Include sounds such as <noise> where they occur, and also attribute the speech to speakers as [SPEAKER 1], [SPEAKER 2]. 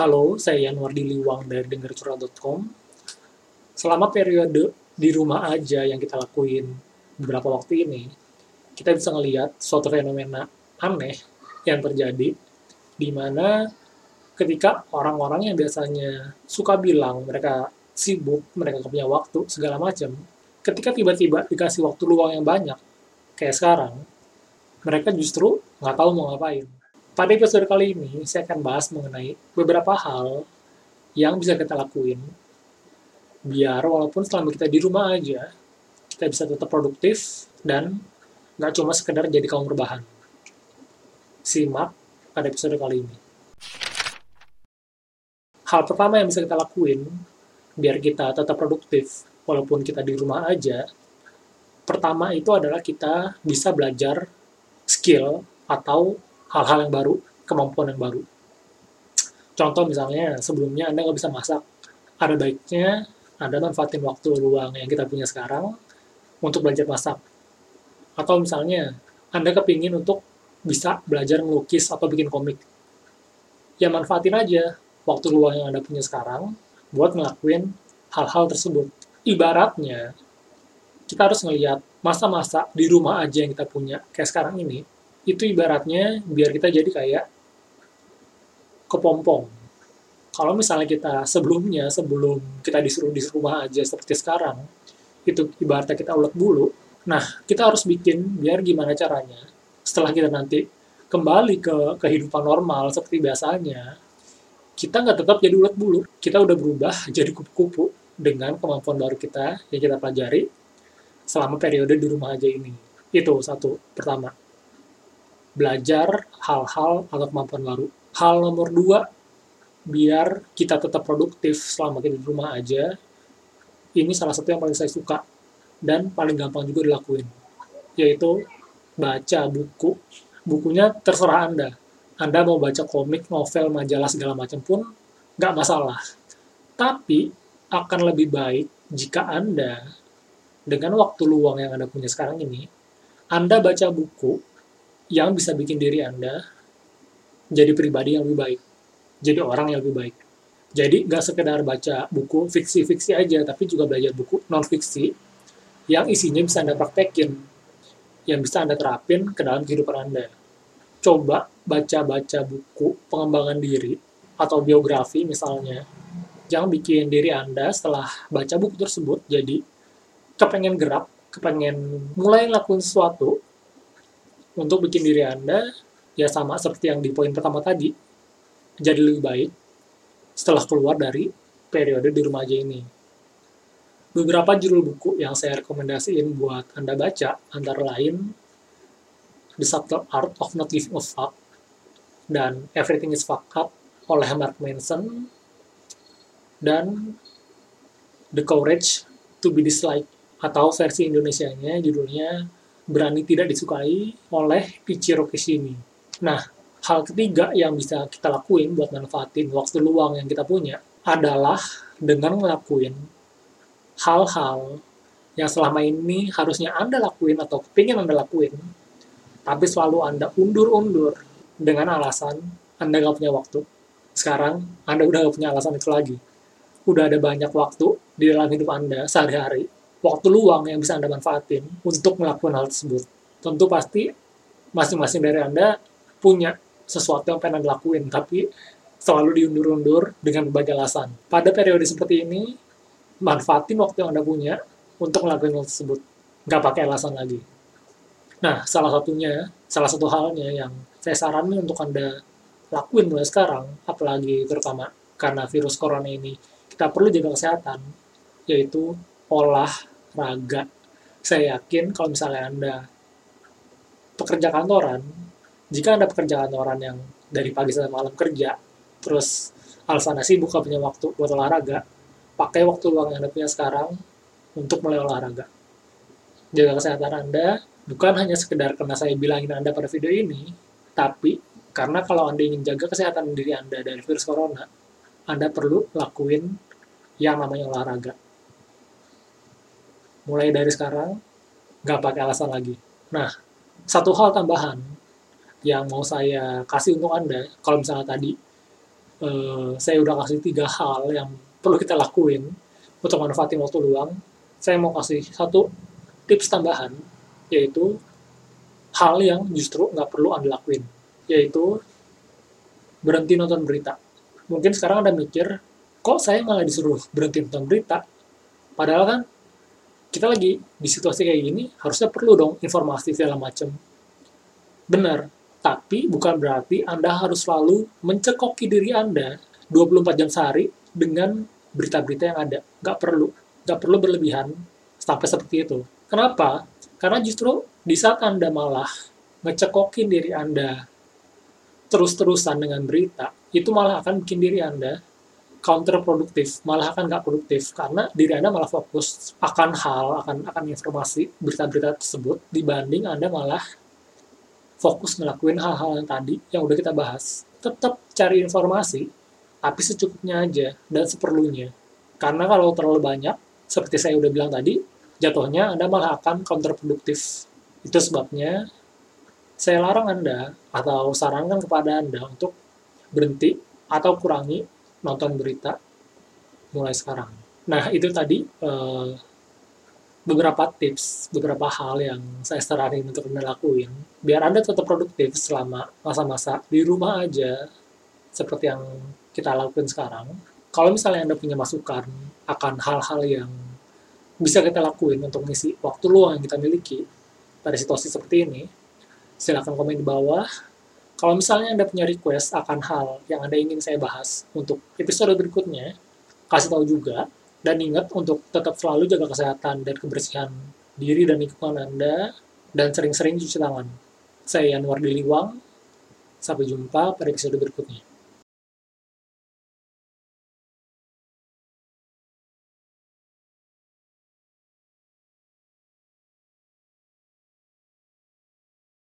[SPEAKER 1] Halo, saya Yanwardi Liwang dari dengercurhat.com. Selama periode di rumah aja yang kita lakuin beberapa waktu ini, kita bisa ngelihat suatu fenomena aneh yang terjadi, di mana ketika orang-orang yang biasanya suka bilang mereka sibuk, mereka gak punya waktu, segala macam, ketika tiba-tiba dikasih waktu luang yang banyak, kayak sekarang, mereka justru nggak tahu mau ngapain. Pada episode kali ini, saya akan bahas mengenai beberapa hal yang bisa kita lakuin biar walaupun selama kita di rumah aja, kita bisa tetap produktif dan nggak cuma sekedar jadi kaum berbahan. Simak pada episode kali ini. Hal pertama yang bisa kita lakuin biar kita tetap produktif walaupun kita di rumah aja, pertama itu adalah kita bisa belajar skill atau hal-hal yang baru, kemampuan yang baru. Contoh misalnya, sebelumnya Anda nggak bisa masak, ada baiknya Anda manfaatin waktu luang yang kita punya sekarang untuk belajar masak. Atau misalnya, Anda kepingin untuk bisa belajar melukis atau bikin komik. Ya manfaatin aja waktu luang yang Anda punya sekarang buat ngelakuin hal-hal tersebut. Ibaratnya, kita harus ngelihat masa-masa di rumah aja yang kita punya, kayak sekarang ini, itu ibaratnya biar kita jadi kayak kepompong. Kalau misalnya kita sebelumnya, sebelum kita disuruh di rumah aja seperti sekarang, itu ibaratnya kita ulet bulu, nah kita harus bikin biar gimana caranya, setelah kita nanti kembali ke kehidupan normal seperti biasanya, kita nggak tetap jadi ulet bulu, kita udah berubah <laughs> jadi kupu-kupu dengan kemampuan baru kita yang kita pelajari selama periode di rumah aja ini. Itu satu, pertama belajar hal-hal atau kemampuan baru. Hal nomor dua, biar kita tetap produktif selama kita di rumah aja, ini salah satu yang paling saya suka dan paling gampang juga dilakuin, yaitu baca buku. Bukunya terserah Anda. Anda mau baca komik, novel, majalah, segala macam pun nggak masalah. Tapi akan lebih baik jika Anda, dengan waktu luang yang Anda punya sekarang ini, Anda baca buku yang bisa bikin diri Anda jadi pribadi yang lebih baik, jadi orang yang lebih baik. Jadi nggak sekedar baca buku fiksi-fiksi aja, tapi juga belajar buku non-fiksi yang isinya bisa Anda praktekin, yang bisa Anda terapin ke dalam kehidupan Anda. Coba baca-baca buku pengembangan diri atau biografi misalnya, yang bikin diri Anda setelah baca buku tersebut jadi kepengen gerak, kepengen mulai lakuin sesuatu, untuk bikin diri Anda ya sama seperti yang di poin pertama tadi jadi lebih baik setelah keluar dari periode di rumah aja ini. Beberapa judul buku yang saya rekomendasiin buat Anda baca antara lain The Subtle Art of Not Giving a Fuck dan Everything is Fucked Up oleh Mark Manson dan The Courage to be Disliked atau versi Indonesia-nya judulnya berani tidak disukai oleh Ichiro Kishimi. Nah, hal ketiga yang bisa kita lakuin buat manfaatin waktu luang yang kita punya adalah dengan ngelakuin hal-hal yang selama ini harusnya Anda lakuin atau kepingin Anda lakuin, tapi selalu Anda undur-undur dengan alasan Anda nggak punya waktu. Sekarang, Anda udah nggak punya alasan itu lagi. Udah ada banyak waktu di dalam hidup Anda sehari-hari waktu luang yang bisa Anda manfaatin untuk melakukan hal tersebut. Tentu pasti masing-masing dari Anda punya sesuatu yang pengen Anda lakuin, tapi selalu diundur-undur dengan berbagai alasan. Pada periode seperti ini, manfaatin waktu yang Anda punya untuk melakukan hal tersebut. Nggak pakai alasan lagi. Nah, salah satunya, salah satu halnya yang saya saranin untuk Anda lakuin mulai sekarang, apalagi terutama karena virus corona ini, kita perlu jaga kesehatan, yaitu olah raga. Saya yakin kalau misalnya Anda pekerja kantoran, jika Anda pekerja kantoran yang dari pagi sampai malam kerja, terus alasannya sibuk buka punya waktu buat olahraga, pakai waktu luang yang Anda punya sekarang untuk mulai olahraga. Jaga kesehatan Anda, bukan hanya sekedar karena saya bilangin Anda pada video ini, tapi karena kalau Anda ingin jaga kesehatan diri Anda dari virus corona, Anda perlu lakuin yang namanya olahraga mulai dari sekarang nggak pakai alasan lagi. Nah, satu hal tambahan yang mau saya kasih untuk Anda, kalau misalnya tadi uh, saya udah kasih tiga hal yang perlu kita lakuin untuk manfaatin waktu luang. Saya mau kasih satu tips tambahan, yaitu hal yang justru nggak perlu Anda lakuin, yaitu berhenti nonton berita. Mungkin sekarang Anda mikir, kok saya malah disuruh berhenti nonton berita? Padahal kan kita lagi di situasi kayak gini, harusnya perlu dong informasi segala macam. Benar, tapi bukan berarti Anda harus selalu mencekoki diri Anda 24 jam sehari dengan berita-berita yang ada. Nggak perlu. Nggak perlu berlebihan sampai seperti itu. Kenapa? Karena justru di saat Anda malah ngecekokin diri Anda terus-terusan dengan berita, itu malah akan bikin diri Anda counterproduktif, malah akan nggak produktif karena diri Anda malah fokus akan hal, akan akan informasi berita-berita tersebut dibanding Anda malah fokus ngelakuin hal-hal yang tadi yang udah kita bahas. Tetap cari informasi, tapi secukupnya aja dan seperlunya. Karena kalau terlalu banyak, seperti saya udah bilang tadi, jatuhnya Anda malah akan counterproduktif. Itu sebabnya saya larang Anda atau sarankan kepada Anda untuk berhenti atau kurangi nonton berita mulai sekarang. Nah, itu tadi uh, beberapa tips, beberapa hal yang saya saranin untuk Anda lakuin, biar Anda tetap produktif selama masa-masa di rumah aja, seperti yang kita lakukan sekarang. Kalau misalnya Anda punya masukan akan hal-hal yang bisa kita lakuin untuk mengisi waktu luang yang kita miliki pada situasi seperti ini, silahkan komen di bawah. Kalau misalnya Anda punya request akan hal yang Anda ingin saya bahas untuk episode berikutnya, kasih tahu juga dan ingat untuk tetap selalu jaga kesehatan dan kebersihan diri dan lingkungan Anda, dan sering-sering cuci tangan. Saya Yanwar Diliwang, sampai jumpa pada episode berikutnya.